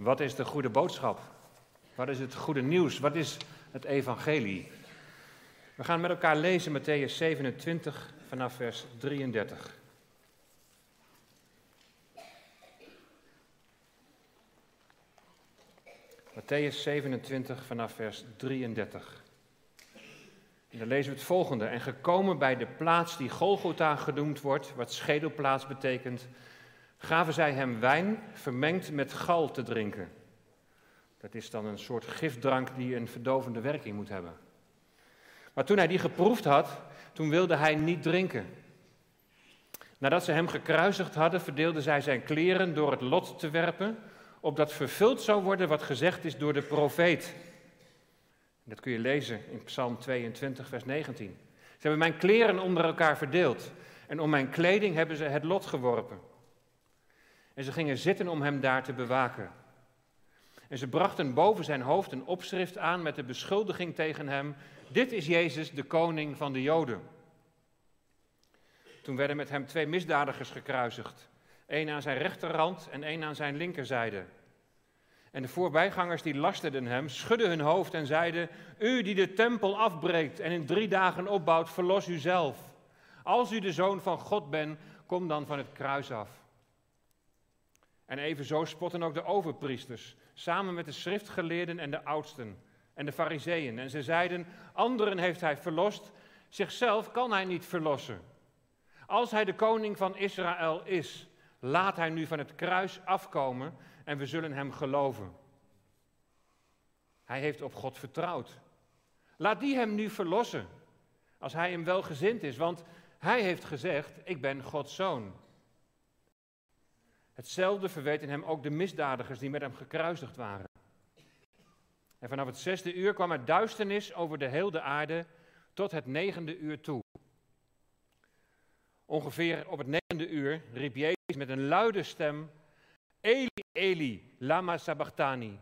Wat is de goede boodschap? Wat is het goede nieuws? Wat is het evangelie? We gaan met elkaar lezen Matthäus 27 vanaf vers 33. Matthäus 27 vanaf vers 33. En dan lezen we het volgende. En gekomen bij de plaats die Golgotha genoemd wordt, wat schedelplaats betekent, gaven zij hem wijn vermengd met gal te drinken. Dat is dan een soort gifdrank die een verdovende werking moet hebben. Maar toen hij die geproefd had, toen wilde hij niet drinken. Nadat ze hem gekruisigd hadden, verdeelden zij zijn kleren door het lot te werpen, opdat vervuld zou worden wat gezegd is door de profeet. Dat kun je lezen in Psalm 22, vers 19. Ze hebben mijn kleren onder elkaar verdeeld en om mijn kleding hebben ze het lot geworpen. En ze gingen zitten om hem daar te bewaken. En ze brachten boven zijn hoofd een opschrift aan met de beschuldiging tegen hem: Dit is Jezus, de koning van de Joden. Toen werden met hem twee misdadigers gekruisigd, één aan zijn rechterrand en één aan zijn linkerzijde. En de voorbijgangers die lasterden hem, schudden hun hoofd en zeiden: U die de tempel afbreekt en in drie dagen opbouwt, verlos u zelf. Als u de zoon van God bent, kom dan van het kruis af. En evenzo spotten ook de overpriesters, samen met de schriftgeleerden en de oudsten en de fariseeën. En ze zeiden, anderen heeft hij verlost, zichzelf kan hij niet verlossen. Als hij de koning van Israël is, laat hij nu van het kruis afkomen en we zullen hem geloven. Hij heeft op God vertrouwd. Laat die hem nu verlossen, als hij hem welgezind is, want hij heeft gezegd, ik ben Gods zoon. Hetzelfde verweten hem ook de misdadigers die met hem gekruisigd waren. En vanaf het zesde uur kwam er duisternis over de hele aarde tot het negende uur toe. Ongeveer op het negende uur riep Jezus met een luide stem: Eli, Eli, lama sabachthani.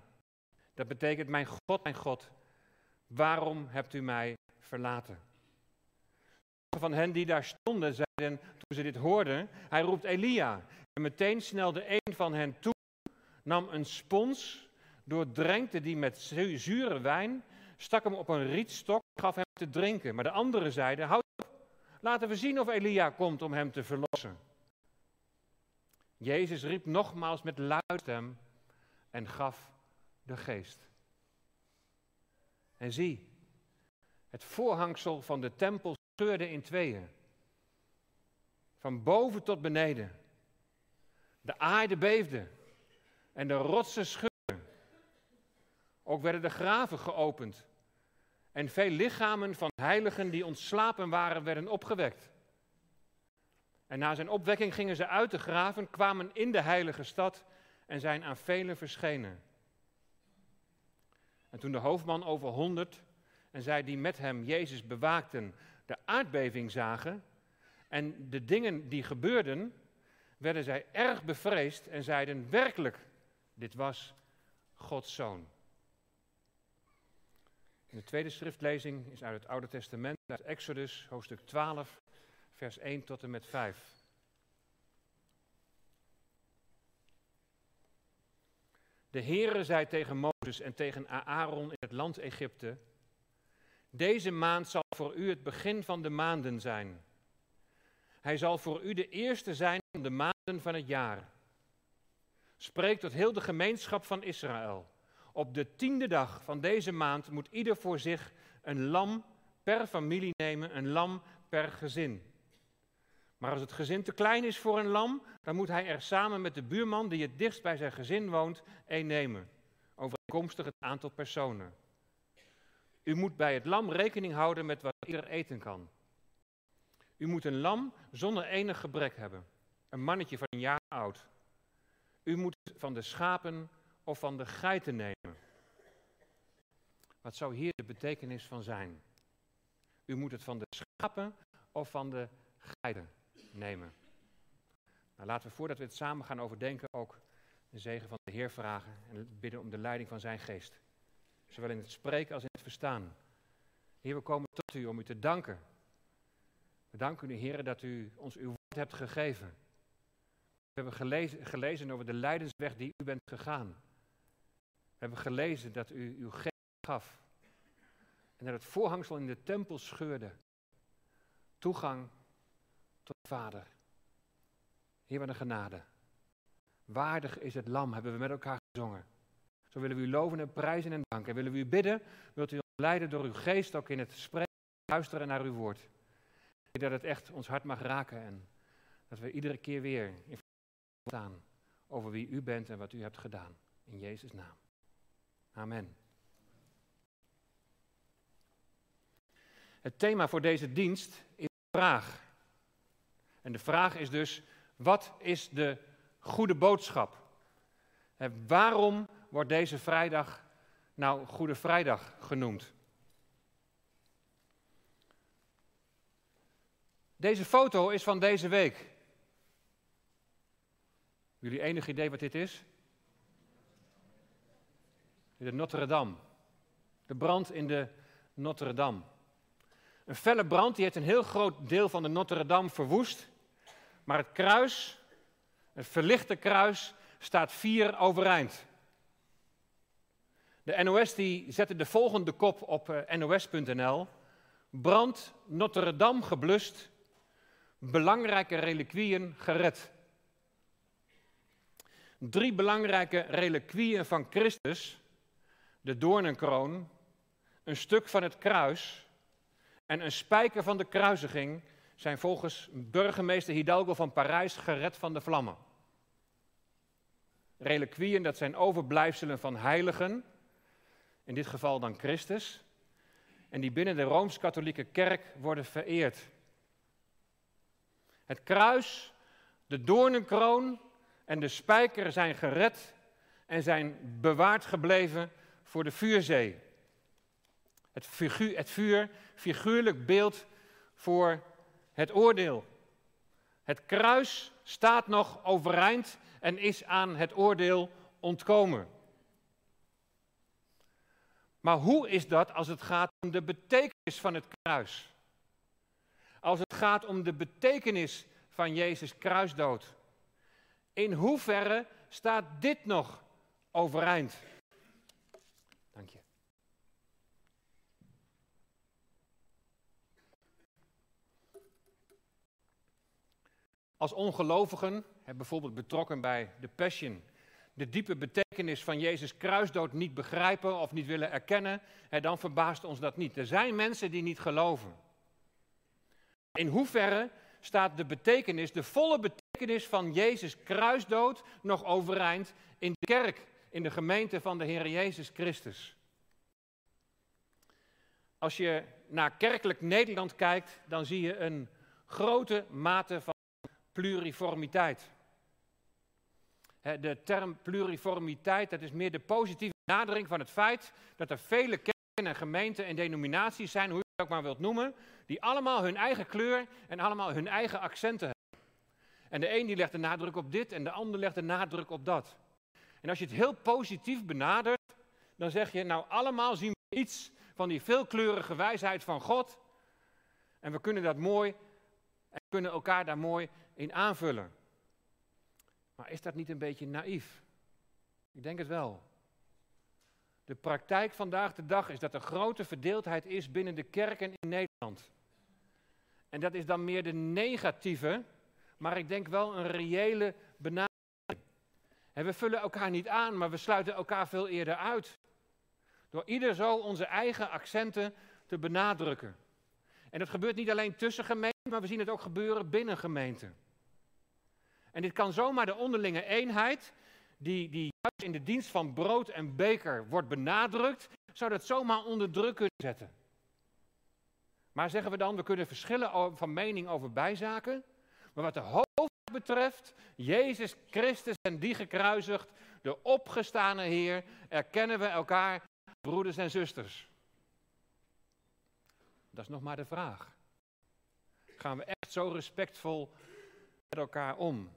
Dat betekent: Mijn God, mijn God, waarom hebt u mij verlaten? Van hen die daar stonden zeiden toen ze dit hoorden: Hij roept Elia. En meteen snelde een van hen toe, nam een spons, doordrenkte die met zure wijn, stak hem op een rietstok gaf hem te drinken. Maar de anderen zeiden, houd op, laten we zien of Elia komt om hem te verlossen. Jezus riep nogmaals met luid en gaf de geest. En zie, het voorhangsel van de tempel scheurde in tweeën. Van boven tot beneden. De aarde beefde en de rotsen schudden. Ook werden de graven geopend. En veel lichamen van heiligen die ontslapen waren, werden opgewekt. En na zijn opwekking gingen ze uit de graven, kwamen in de heilige stad en zijn aan velen verschenen. En toen de hoofdman over honderd en zij die met hem Jezus bewaakten de aardbeving zagen en de dingen die gebeurden, werden zij erg bevreesd en zeiden werkelijk, dit was Gods zoon. de tweede schriftlezing is uit het Oude Testament, uit Exodus, hoofdstuk 12, vers 1 tot en met 5. De Heere zei tegen Mozes en tegen Aaron in het land Egypte: Deze maand zal voor u het begin van de maanden zijn. Hij zal voor u de eerste zijn van de maanden van het jaar. Spreek tot heel de gemeenschap van Israël. Op de tiende dag van deze maand moet ieder voor zich een lam per familie nemen, een lam per gezin. Maar als het gezin te klein is voor een lam, dan moet hij er samen met de buurman die het dichtst bij zijn gezin woont, een nemen. Overeenkomstig het aantal personen. U moet bij het lam rekening houden met wat ieder eten kan. U moet een lam zonder enig gebrek hebben. Een mannetje van een jaar oud. U moet van de schapen of van de geiten nemen. Wat zou hier de betekenis van zijn? U moet het van de schapen of van de geiten nemen. Nou, laten we voordat we het samen gaan overdenken ook de zegen van de Heer vragen en bidden om de leiding van zijn geest. Zowel in het spreken als in het verstaan. Heer, we komen tot u om u te danken we danken u, Heer, dat u ons uw woord hebt gegeven. We hebben gelezen, gelezen over de lijdensweg die u bent gegaan. We hebben gelezen dat u uw geest gaf. En dat het voorhangsel in de tempel scheurde. Toegang tot de Vader. Heer, wat een genade. Waardig is het lam, hebben we met elkaar gezongen. Zo willen we u loven en prijzen en danken. En willen we u bidden, wilt u ons leiden door uw geest ook in het spreken, luisteren naar uw woord. Dat het echt ons hart mag raken en dat we iedere keer weer in staan over wie u bent en wat u hebt gedaan. In Jezus' naam. Amen. Het thema voor deze dienst is de vraag. En de vraag is dus, wat is de goede boodschap? En waarom wordt deze vrijdag nou Goede Vrijdag genoemd? Deze foto is van deze week. Jullie enig idee wat dit is? De Notre Dame. De brand in de Notre Dame. Een felle brand die heeft een heel groot deel van de Notre Dame verwoest. Maar het kruis, het verlichte kruis, staat vier overeind. De NOS die zette de volgende kop op eh, nos.nl. Brand Notre Dame geblust, belangrijke reliquieën gered. Drie belangrijke reliquieën van Christus, de doornenkroon, een stuk van het kruis en een spijker van de kruisiging, zijn volgens burgemeester Hidalgo van Parijs gered van de vlammen. Reliquieën, dat zijn overblijfselen van heiligen, in dit geval dan Christus, en die binnen de Rooms-Katholieke Kerk worden vereerd. Het kruis, de doornenkroon en de spijker zijn gered en zijn bewaard gebleven voor de vuurzee. Het, figuur, het vuur, figuurlijk beeld voor het oordeel. Het kruis staat nog overeind en is aan het oordeel ontkomen. Maar hoe is dat als het gaat om de betekenis van het kruis? Als het gaat om de betekenis van Jezus kruisdood. In hoeverre staat dit nog overeind? Dank je. Als ongelovigen, bijvoorbeeld betrokken bij de Passion, de diepe betekenis van Jezus kruisdood niet begrijpen of niet willen erkennen, dan verbaast ons dat niet. Er zijn mensen die niet geloven. In hoeverre staat de betekenis, de volle betekenis van Jezus kruisdood nog overeind in de kerk, in de gemeente van de Heer Jezus Christus? Als je naar kerkelijk Nederland kijkt, dan zie je een grote mate van pluriformiteit. De term pluriformiteit, dat is meer de positieve nadering van het feit dat er vele kerken en gemeenten en denominaties zijn, hoe ook maar wilt noemen, die allemaal hun eigen kleur en allemaal hun eigen accenten hebben. En de een die legt de nadruk op dit en de ander legt de nadruk op dat. En als je het heel positief benadert, dan zeg je, nou allemaal zien we iets van die veelkleurige wijsheid van God. En we kunnen dat mooi en kunnen elkaar daar mooi in aanvullen. Maar is dat niet een beetje naïef? Ik denk het wel. De praktijk vandaag de dag is dat er grote verdeeldheid is binnen de kerken in Nederland. En dat is dan meer de negatieve, maar ik denk wel een reële benadering. En we vullen elkaar niet aan, maar we sluiten elkaar veel eerder uit. Door ieder zo onze eigen accenten te benadrukken. En dat gebeurt niet alleen tussen gemeenten, maar we zien het ook gebeuren binnen gemeenten. En dit kan zomaar de onderlinge eenheid, die, die in de dienst van brood en beker wordt benadrukt, zou dat zomaar onder druk kunnen zetten. Maar zeggen we dan, we kunnen verschillen van mening over bijzaken. Maar wat de hoofd betreft, Jezus Christus en die gekruisigd, de opgestane Heer, erkennen we elkaar broeders en zusters. Dat is nog maar de vraag. Gaan we echt zo respectvol met elkaar om?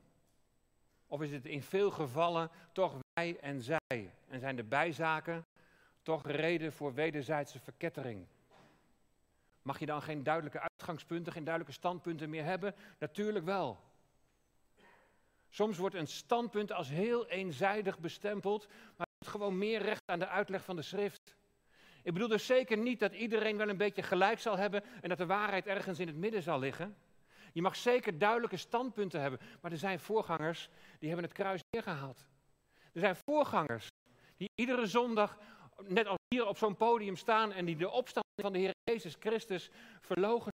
Of is het in veel gevallen toch wij en zij? En zijn de bijzaken toch reden voor wederzijdse verkettering? Mag je dan geen duidelijke uitgangspunten, geen duidelijke standpunten meer hebben? Natuurlijk wel. Soms wordt een standpunt als heel eenzijdig bestempeld, maar het gewoon meer recht aan de uitleg van de schrift. Ik bedoel dus zeker niet dat iedereen wel een beetje gelijk zal hebben en dat de waarheid ergens in het midden zal liggen. Je mag zeker duidelijke standpunten hebben, maar er zijn voorgangers die hebben het kruis neergehaald. Er zijn voorgangers die iedere zondag, net als hier op zo'n podium staan en die de opstanding van de Heer Jezus Christus verlogen.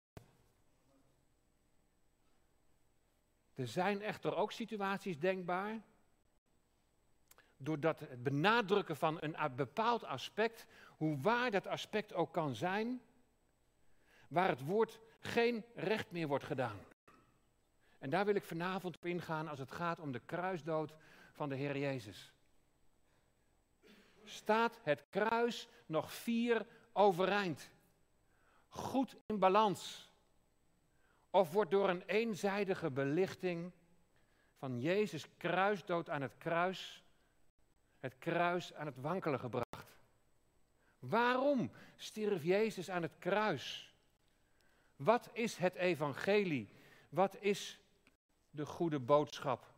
Er zijn echter ook situaties denkbaar, doordat het benadrukken van een bepaald aspect, hoe waar dat aspect ook kan zijn, waar het woord geen recht meer wordt gedaan. En daar wil ik vanavond op ingaan als het gaat om de kruisdood van de Heer Jezus. Staat het kruis nog vier overeind? Goed in balans? Of wordt door een eenzijdige belichting van Jezus kruisdood aan het kruis, het kruis aan het wankelen gebracht? Waarom stierf Jezus aan het kruis? Wat is het evangelie? Wat is de goede boodschap?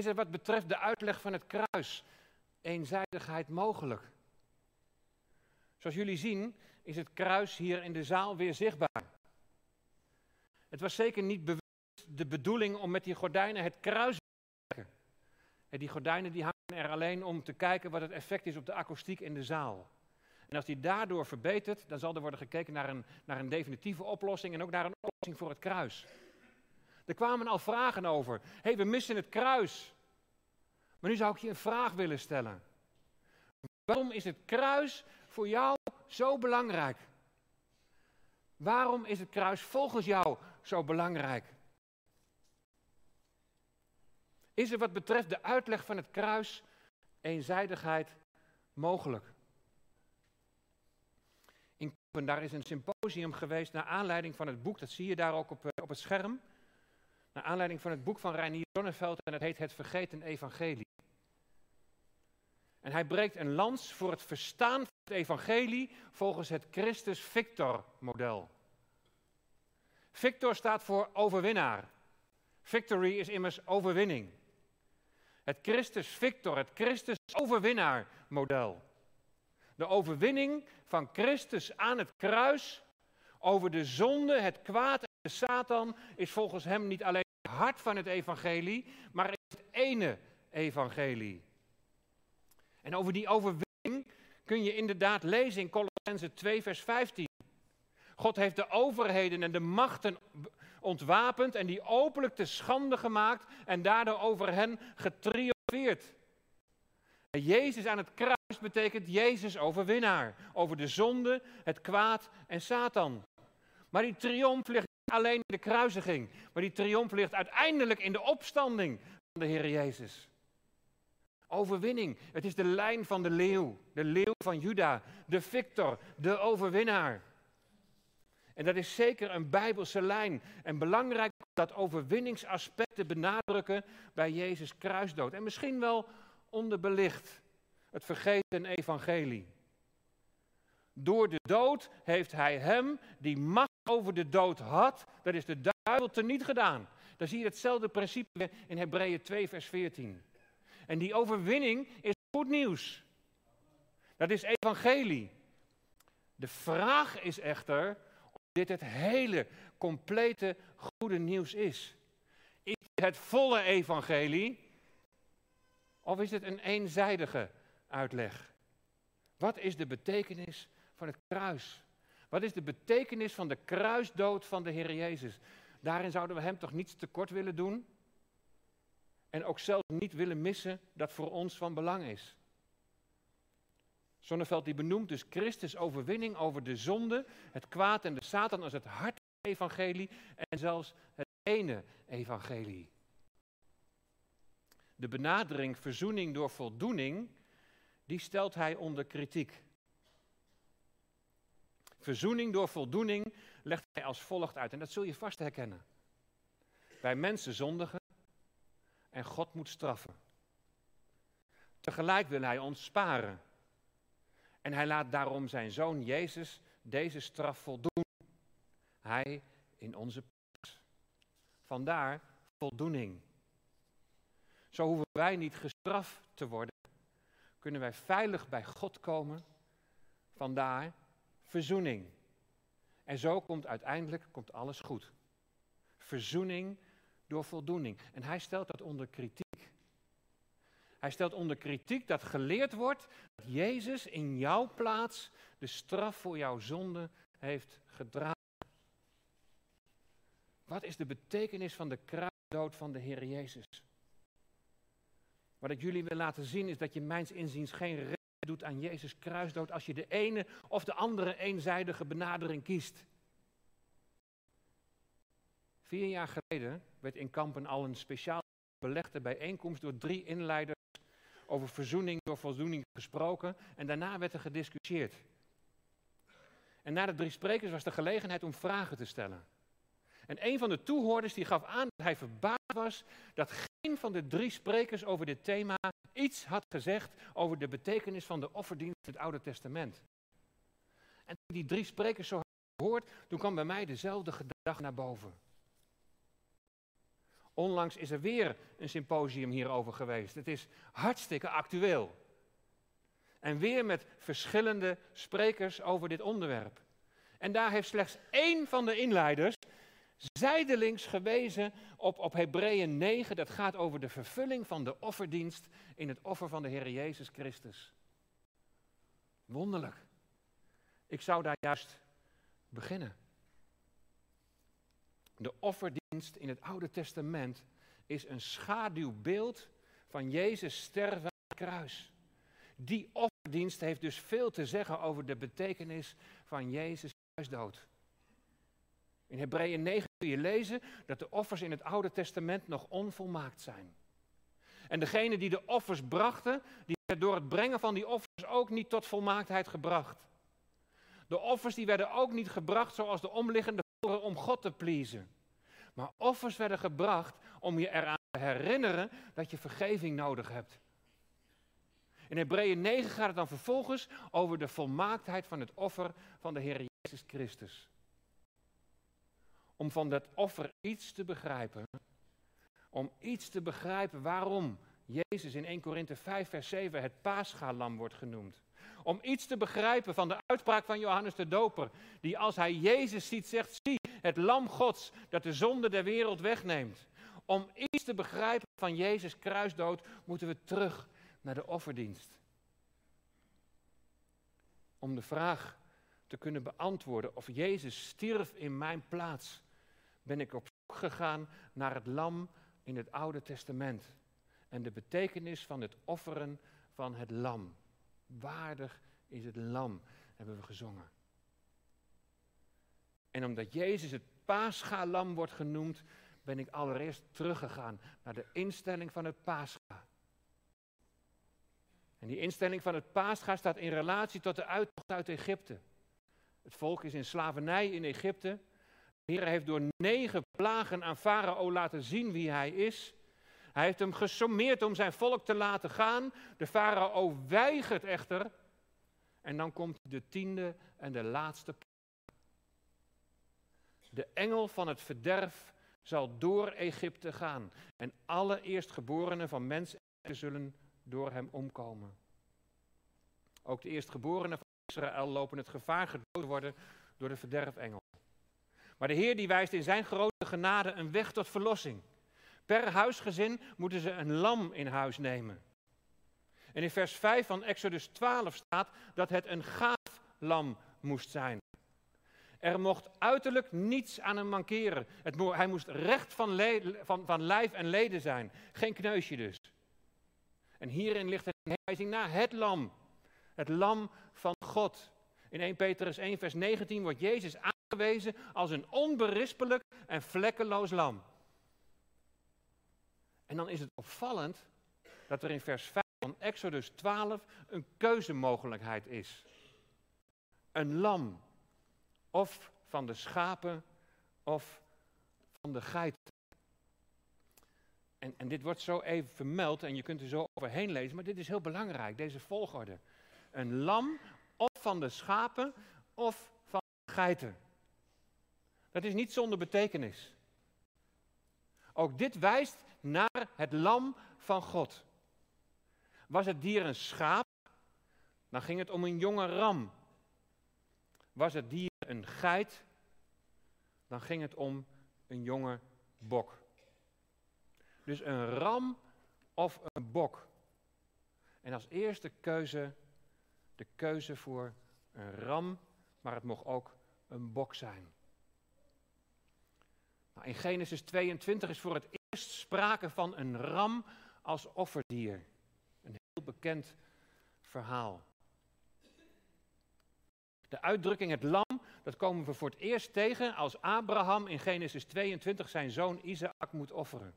Is er wat betreft de uitleg van het kruis eenzijdigheid mogelijk? Zoals jullie zien is het kruis hier in de zaal weer zichtbaar. Het was zeker niet bewust de bedoeling om met die gordijnen het kruis te maken. Die gordijnen die hangen er alleen om te kijken wat het effect is op de akoestiek in de zaal. En als die daardoor verbetert, dan zal er worden gekeken naar een, naar een definitieve oplossing en ook naar een oplossing voor het kruis. Er kwamen al vragen over. Hé, hey, we missen het kruis. Maar nu zou ik je een vraag willen stellen. Waarom is het kruis voor jou zo belangrijk? Waarom is het kruis volgens jou zo belangrijk? Is er wat betreft de uitleg van het kruis eenzijdigheid mogelijk? In Koppen, daar is een symposium geweest naar aanleiding van het boek, dat zie je daar ook op, eh, op het scherm. Naar aanleiding van het boek van Reinier Zonneveld en het heet Het Vergeten Evangelie. En hij breekt een lans voor het verstaan van het evangelie volgens het Christus Victor staat voor overwinnaar. Victory is immers overwinning. Het Christus Victor, het Christus overwinnaar model. De overwinning van Christus aan het kruis over de zonde, het kwaad de Satan is volgens hem niet alleen het hart van het evangelie, maar het ene evangelie. En over die overwinning kun je inderdaad lezen in Colossense 2, vers 15. God heeft de overheden en de machten ontwapend en die openlijk te schande gemaakt en daardoor over hen getriomfeerd. Jezus aan het kruis betekent Jezus overwinnaar over de zonde, het kwaad en Satan. Maar die triomf ligt alleen de kruisiging, maar die triomf ligt uiteindelijk in de opstanding van de Heer Jezus. Overwinning. Het is de lijn van de leeuw. De leeuw van Juda. De victor. De overwinnaar. En dat is zeker een bijbelse lijn. En belangrijk dat overwinningsaspect te benadrukken bij Jezus kruisdood. En misschien wel onderbelicht. Het vergeten evangelie. Door de dood heeft hij hem die macht over de dood had, dat is de duivel, teniet gedaan. Dan zie je hetzelfde principe in Hebreeën 2, vers 14. En die overwinning is goed nieuws. Dat is evangelie. De vraag is echter of dit het hele, complete, goede nieuws is. Is het het volle evangelie? Of is het een eenzijdige uitleg? Wat is de betekenis van het kruis? Wat is de betekenis van de kruisdood van de Heer Jezus? Daarin zouden we hem toch niets tekort willen doen? En ook zelf niet willen missen dat voor ons van belang is. Zonneveld die benoemt dus Christus overwinning over de zonde, het kwaad en de Satan als het hart evangelie en zelfs het ene evangelie. De benadering verzoening door voldoening, die stelt hij onder kritiek. Verzoening door voldoening legt hij als volgt uit en dat zul je vast herkennen. Wij mensen zondigen en God moet straffen. Tegelijk wil hij ons sparen. En hij laat daarom zijn zoon Jezus deze straf voldoen. Hij in onze plaats. Vandaar voldoening. Zo hoeven wij niet gestraft te worden. Kunnen wij veilig bij God komen. Vandaar verzoening. En zo komt uiteindelijk komt alles goed. Verzoening door voldoening. En hij stelt dat onder kritiek. Hij stelt onder kritiek dat geleerd wordt dat Jezus in jouw plaats de straf voor jouw zonde heeft gedragen. Wat is de betekenis van de kruisdood van de Heer Jezus? Wat ik jullie wil laten zien is dat je mijns inziens geen doet aan Jezus kruisdood als je de ene of de andere eenzijdige benadering kiest. Vier jaar geleden werd in Kampen al een speciaal belegde bijeenkomst door drie inleiders over verzoening door voldoening gesproken en daarna werd er gediscussieerd. En na de drie sprekers was de gelegenheid om vragen te stellen. En een van de toehoorders die gaf aan dat hij verbaasd was dat geen van de drie sprekers over dit thema iets had gezegd over de betekenis van de offerdienst in het Oude Testament. En toen die drie sprekers zo gehoord, toen kwam bij mij dezelfde gedachte naar boven. Onlangs is er weer een symposium hierover geweest. Het is hartstikke actueel. En weer met verschillende sprekers over dit onderwerp. En daar heeft slechts één van de inleiders zijdelings gewezen op, op Hebreeën 9. Dat gaat over de vervulling van de offerdienst in het offer van de Heer Jezus Christus. Wonderlijk. Ik zou daar juist beginnen. De offerdienst in het Oude Testament is een schaduwbeeld van Jezus sterven aan het kruis. Die offerdienst heeft dus veel te zeggen over de betekenis van Jezus kruisdood. In Hebreeën 9 kun je lezen dat de offers in het Oude Testament nog onvolmaakt zijn. En degene die de offers brachten, die werden door het brengen van die offers ook niet tot volmaaktheid gebracht. De offers die werden ook niet gebracht zoals de omliggende volkeren om God te pleasen. Maar offers werden gebracht om je eraan te herinneren dat je vergeving nodig hebt. In Hebreeën 9 gaat het dan vervolgens over de volmaaktheid van het offer van de Heer Jezus Christus. Om van dat offer iets te begrijpen, om iets te begrijpen waarom Jezus in 1 Korinthe 5 vers 7 het paaschalam wordt genoemd. Om iets te begrijpen van de uitspraak van Johannes de Doper, die als hij Jezus ziet zegt, zie het lam Gods dat de zonde der wereld wegneemt. Om iets te begrijpen van Jezus kruisdood moeten we terug naar de offerdienst. Om de vraag te kunnen beantwoorden of Jezus stierf in mijn plaats, ben ik op zoek gegaan naar het lam in het Oude Testament. En de betekenis van het offeren van het lam. Waardig is het lam, hebben we gezongen. En omdat Jezus het paaschalam wordt genoemd, ben ik allereerst teruggegaan naar de instelling van het paascha. En die instelling van het paascha staat in relatie tot de uittocht uit Egypte. Het volk is in slavernij in Egypte. Heer heeft door negen plagen aan Farao laten zien wie hij is. Hij heeft hem gesommeerd om zijn volk te laten gaan. De farao weigert echter. En dan komt de tiende en de laatste. De engel van het verderf zal door Egypte gaan. En alle eerstgeborenen van mensen zullen door hem omkomen. Ook de eerstgeborenen van Israël lopen het gevaar gedood te worden door de verderfengel. Maar de Heer die wijst in zijn grote genade een weg tot verlossing. Per huisgezin moeten ze een lam in huis nemen. En in vers 5 van Exodus 12 staat dat het een gaaf lam moest zijn. Er mocht uiterlijk niets aan hem mankeren. Het hij moest recht van, van, van lijf en leden zijn. Geen kneusje dus. En hierin ligt een heenwijzing naar het lam. Het lam van God. In 1 Petrus 1 vers 19 wordt Jezus aangewezen als een onberispelijk en vlekkeloos lam. En dan is het opvallend dat er in vers 5 van Exodus 12 een keuzemogelijkheid is. Een lam, of van de schapen, of van de geiten. En, en dit wordt zo even vermeld en je kunt er zo overheen lezen, maar dit is heel belangrijk, deze volgorde. Een lam, van de schapen, of van de geiten. Dat is niet zonder betekenis. Ook dit wijst naar het lam van God. Was het dier een schaap, dan ging het om een jonge ram. Was het dier een geit, dan ging het om een jonge bok. Dus een ram of een bok. En als eerste keuze de keuze voor een ram, maar het mocht ook een bok zijn. Nou, in Genesis 22 is voor het eerst sprake van een ram als offerdier. Een heel bekend verhaal. De uitdrukking het lam, dat komen we voor het eerst tegen als Abraham in Genesis 22 zijn zoon Isaac moet offeren.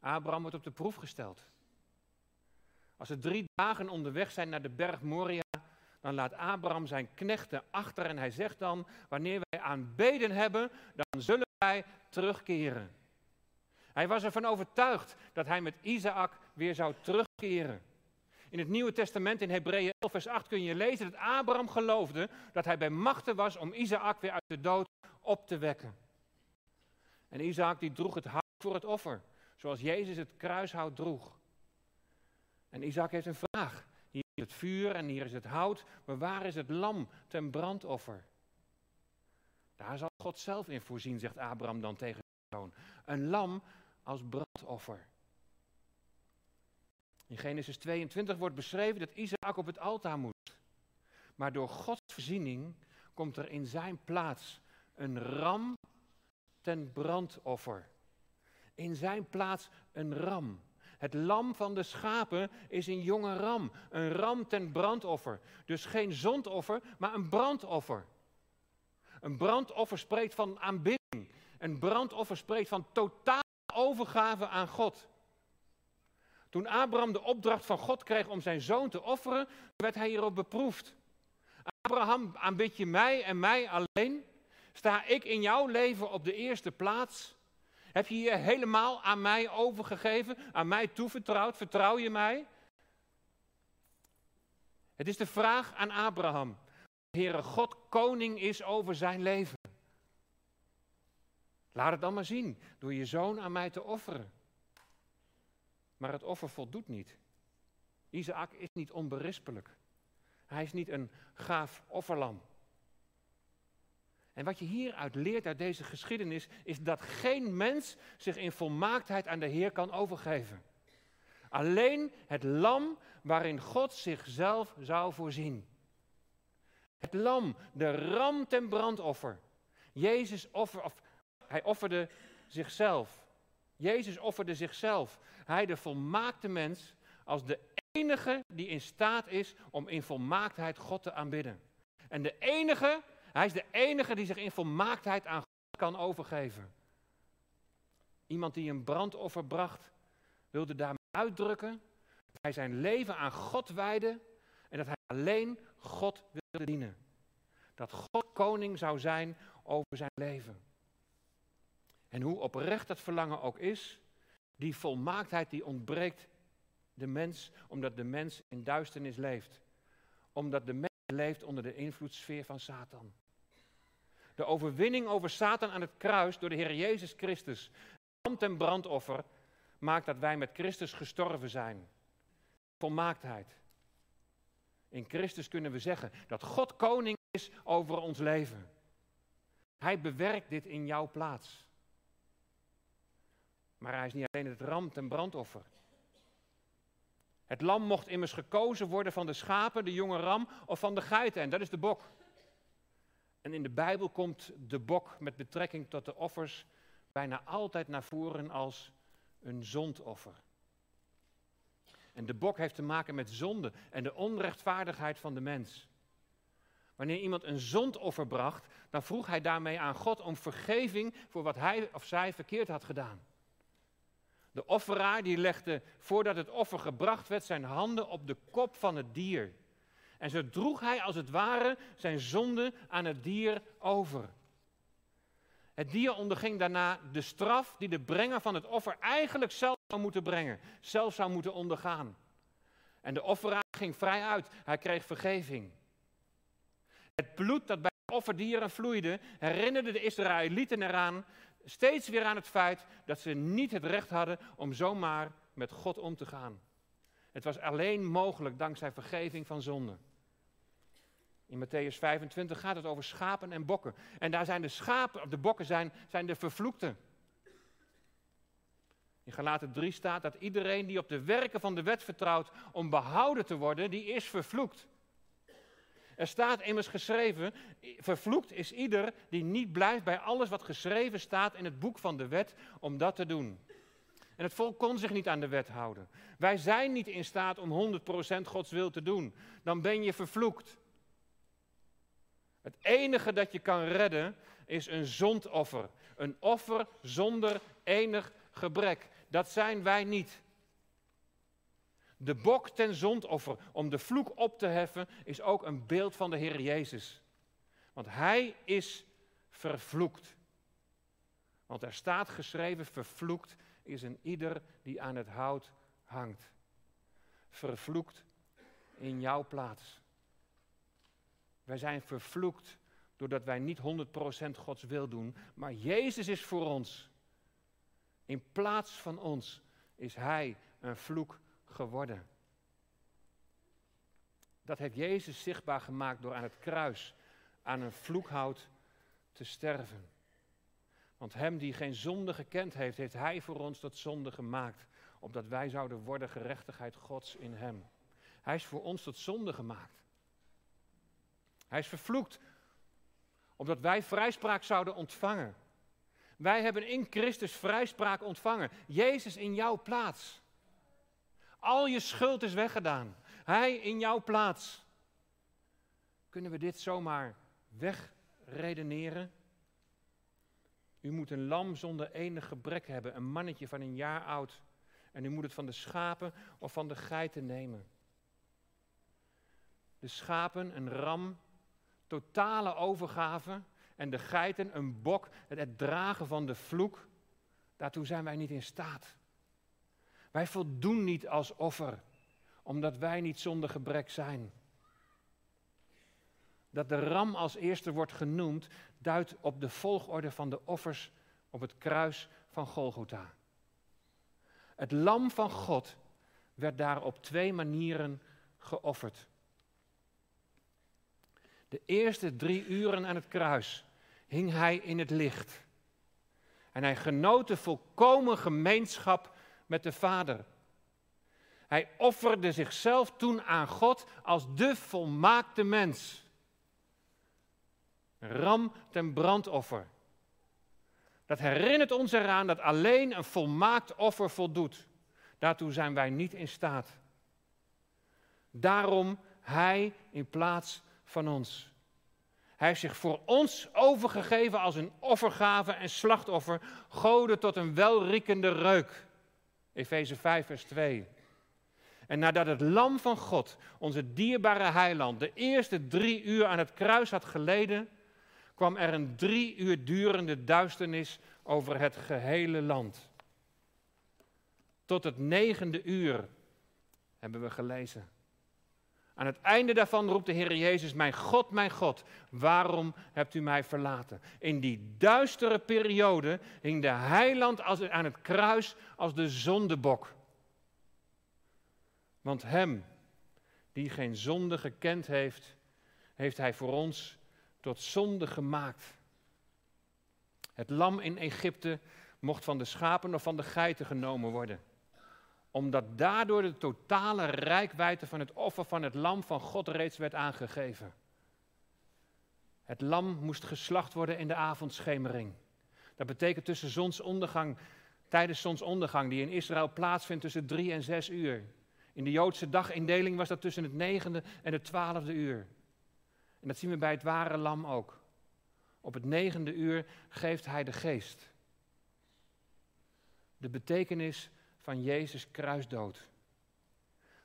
Abraham wordt op de proef gesteld. Als ze drie dagen onderweg zijn naar de berg Moria, dan laat Abraham zijn knechten achter en hij zegt dan, wanneer wij aanbeden hebben, dan zullen wij terugkeren. Hij was ervan overtuigd dat hij met Isaac weer zou terugkeren. In het Nieuwe Testament in Hebreeën 11 vers 8 kun je lezen dat Abraham geloofde dat hij bij machten was om Isaac weer uit de dood op te wekken. En Isaac die droeg het hout voor het offer, zoals Jezus het kruishout droeg. En Isaac heeft een vraag. Hier is het vuur en hier is het hout, maar waar is het lam ten brandoffer? Daar zal God zelf in voorzien, zegt Abraham dan tegen zijn zoon. Een lam als brandoffer. In Genesis 22 wordt beschreven dat Isaac op het altaar moet. Maar door Gods voorziening komt er in zijn plaats een ram ten brandoffer. In zijn plaats een ram. Het lam van de schapen is een jonge ram. Een ram ten brandoffer. Dus geen zondoffer, maar een brandoffer. Een brandoffer spreekt van aanbidding. Een brandoffer spreekt van totale overgave aan God. Toen Abraham de opdracht van God kreeg om zijn zoon te offeren, werd hij hierop beproefd. Abraham, aanbid je mij en mij alleen? Sta ik in jouw leven op de eerste plaats? Heb je je helemaal aan mij overgegeven, aan mij toevertrouwd? Vertrouw je mij? Het is de vraag aan Abraham. Heere God koning is over zijn leven. Laat het dan maar zien door je zoon aan mij te offeren. Maar het offer voldoet niet. Isaac is niet onberispelijk. Hij is niet een gaaf offerlam. En wat je hieruit leert uit deze geschiedenis is dat geen mens zich in volmaaktheid aan de Heer kan overgeven. Alleen het lam waarin God zichzelf zou voorzien. Het lam, de ram ten brandoffer. Jezus offer, of, hij offerde zichzelf. Jezus offerde zichzelf. Hij, de volmaakte mens, als de enige die in staat is om in volmaaktheid God te aanbidden. En de enige hij is de enige die zich in volmaaktheid aan God kan overgeven. Iemand die een brandoffer bracht, wilde daarmee uitdrukken dat hij zijn leven aan God wijde en dat hij alleen God wilde dienen. Dat God koning zou zijn over zijn leven. En hoe oprecht dat verlangen ook is, die volmaaktheid die ontbreekt de mens, omdat de mens in duisternis leeft. Omdat de mens leeft onder de invloedssfeer van Satan. De overwinning over Satan aan het kruis door de Heer Jezus Christus, brand en brandoffer, maakt dat wij met Christus gestorven zijn. Volmaaktheid. In Christus kunnen we zeggen dat God koning is over ons leven. Hij bewerkt dit in jouw plaats. Maar hij is niet alleen het ram en brandoffer. Het lam mocht immers gekozen worden van de schapen, de jonge ram of van de geiten. En dat is de bok. En in de Bijbel komt de bok met betrekking tot de offers bijna altijd naar voren als een zondoffer. En de bok heeft te maken met zonde en de onrechtvaardigheid van de mens. Wanneer iemand een zondoffer bracht, dan vroeg hij daarmee aan God om vergeving voor wat hij of zij verkeerd had gedaan. De offeraar die legde voordat het offer gebracht werd zijn handen op de kop van het dier. En zo droeg hij als het ware zijn zonde aan het dier over. Het dier onderging daarna de straf die de brenger van het offer eigenlijk zelf zou moeten brengen, zelf zou moeten ondergaan. En de offeraar ging vrij uit, hij kreeg vergeving. Het bloed dat bij de offerdieren vloeide, herinnerde de Israëlieten eraan steeds weer aan het feit dat ze niet het recht hadden om zomaar met God om te gaan. Het was alleen mogelijk dankzij vergeving van zonde. In Matthäus 25 gaat het over schapen en bokken. En daar zijn de schapen, of de bokken zijn, zijn de vervloekten. In Galaten 3 staat dat iedereen die op de werken van de wet vertrouwt om behouden te worden, die is vervloekt. Er staat immers geschreven, vervloekt is ieder die niet blijft bij alles wat geschreven staat in het boek van de wet om dat te doen. En het volk kon zich niet aan de wet houden. Wij zijn niet in staat om 100% Gods wil te doen. Dan ben je vervloekt. Het enige dat je kan redden is een zondoffer. Een offer zonder enig gebrek. Dat zijn wij niet. De bok ten zondoffer om de vloek op te heffen is ook een beeld van de Heer Jezus. Want Hij is vervloekt. Want er staat geschreven, vervloekt is een ieder die aan het hout hangt. Vervloekt in jouw plaats. Wij zijn vervloekt doordat wij niet 100% Gods wil doen, maar Jezus is voor ons. In plaats van ons is Hij een vloek geworden. Dat heeft Jezus zichtbaar gemaakt door aan het kruis aan een vloekhout te sterven. Want Hem die geen zonde gekend heeft, heeft Hij voor ons tot zonde gemaakt, opdat wij zouden worden gerechtigheid Gods in Hem. Hij is voor ons tot zonde gemaakt. Hij is vervloekt, omdat wij vrijspraak zouden ontvangen. Wij hebben in Christus vrijspraak ontvangen. Jezus in jouw plaats. Al je schuld is weggedaan. Hij in jouw plaats. Kunnen we dit zomaar wegredeneren? U moet een lam zonder enig gebrek hebben, een mannetje van een jaar oud. En u moet het van de schapen of van de geiten nemen. De schapen, een ram, totale overgave. En de geiten, een bok, het dragen van de vloek. Daartoe zijn wij niet in staat. Wij voldoen niet als offer, omdat wij niet zonder gebrek zijn. Dat de ram als eerste wordt genoemd, duidt op de volgorde van de offers op het kruis van Golgotha. Het lam van God werd daar op twee manieren geofferd. De eerste drie uren aan het kruis hing hij in het licht. En hij genoot de volkomen gemeenschap met de Vader. Hij offerde zichzelf toen aan God als de volmaakte mens. Ram ten brandoffer. Dat herinnert ons eraan dat alleen een volmaakt offer voldoet. Daartoe zijn wij niet in staat. Daarom hij in plaats van ons. Hij heeft zich voor ons overgegeven als een offergave en slachtoffer, goden tot een welriekende reuk. Efeze 5, vers 2. En nadat het lam van God, onze dierbare heiland, de eerste drie uur aan het kruis had geleden, kwam er een drie uur durende duisternis over het gehele land. Tot het negende uur hebben we gelezen. Aan het einde daarvan roept de Heer Jezus, mijn God, mijn God, waarom hebt u mij verlaten? In die duistere periode hing de heiland als, aan het kruis als de zondebok. Want hem, die geen zonde gekend heeft, heeft hij voor ons tot zonde gemaakt. Het lam in Egypte mocht van de schapen of van de geiten genomen worden omdat daardoor de totale rijkwijde van het offer van het lam van God reeds werd aangegeven. Het lam moest geslacht worden in de avondschemering. Dat betekent tussen zonsondergang, tijdens zonsondergang, die in Israël plaatsvindt tussen drie en zes uur. In de Joodse dagindeling was dat tussen het negende en het twaalfde uur. En dat zien we bij het ware lam ook. Op het negende uur geeft hij de geest. De betekenis van Jezus kruisdood.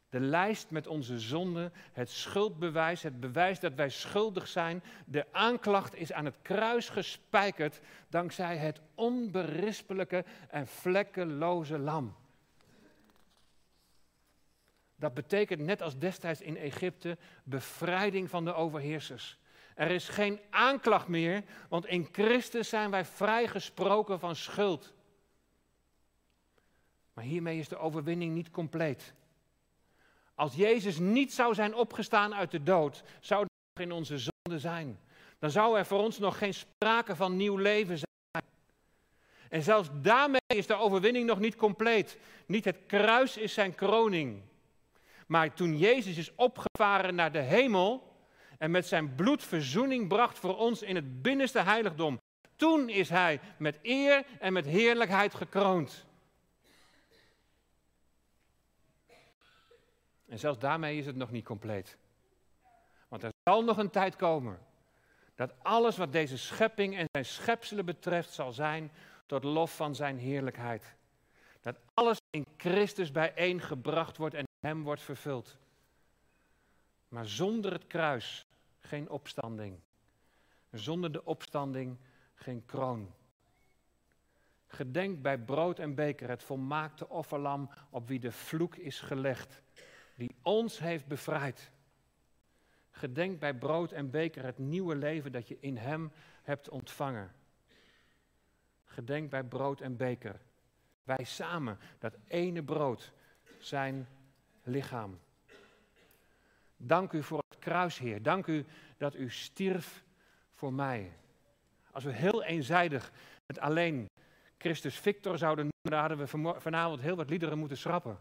De lijst met onze zonden, het schuldbewijs, het bewijs dat wij schuldig zijn, de aanklacht is aan het kruis gespijkerd dankzij het onberispelijke en vlekkeloze lam. Dat betekent net als destijds in Egypte bevrijding van de overheersers. Er is geen aanklacht meer, want in Christus zijn wij vrijgesproken van schuld. Maar hiermee is de overwinning niet compleet. Als Jezus niet zou zijn opgestaan uit de dood, zou er nog in onze zonde zijn. Dan zou er voor ons nog geen sprake van nieuw leven zijn. En zelfs daarmee is de overwinning nog niet compleet. Niet het kruis is zijn kroning. Maar toen Jezus is opgevaren naar de hemel en met zijn bloed verzoening bracht voor ons in het binnenste heiligdom, toen is hij met eer en met heerlijkheid gekroond. En zelfs daarmee is het nog niet compleet. Want er zal nog een tijd komen dat alles wat deze schepping en zijn schepselen betreft zal zijn tot lof van zijn heerlijkheid. Dat alles in Christus bijeengebracht wordt en hem wordt vervuld. Maar zonder het kruis geen opstanding. Zonder de opstanding geen kroon. Gedenk bij brood en beker het volmaakte offerlam op wie de vloek is gelegd die ons heeft bevrijd. Gedenk bij brood en beker het nieuwe leven dat je in Hem hebt ontvangen. Gedenk bij brood en beker. Wij samen, dat ene brood, zijn lichaam. Dank u voor het kruis, Heer. Dank u dat u stierf voor mij. Als we heel eenzijdig het alleen Christus Victor zouden noemen, dan hadden we vanavond heel wat liederen moeten schrappen.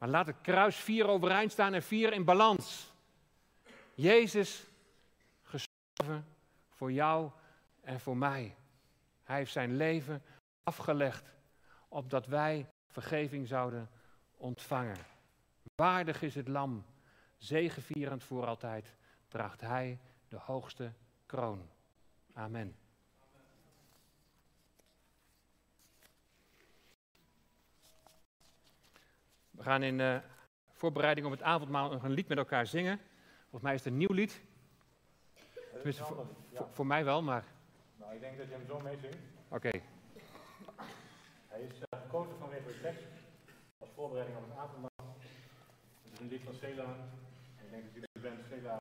Maar laat het kruis vier overeind staan en vier in balans. Jezus gestorven voor jou en voor mij. Hij heeft zijn leven afgelegd opdat wij vergeving zouden ontvangen. Waardig is het lam, zegevierend voor altijd, draagt hij de hoogste kroon. Amen. We gaan in uh, voorbereiding op het avondmaal nog een lied met elkaar zingen. Volgens mij is het een nieuw lied. Tenminste, voor, voor, mij wel, maar... Nou, ik denk dat je hem zo meezingt. Oké. Hij is uh, gekozen vanwege de tekst als voorbereiding op het avondmaal. Het is een lied van Sela. Ik denk dat jullie de band Sela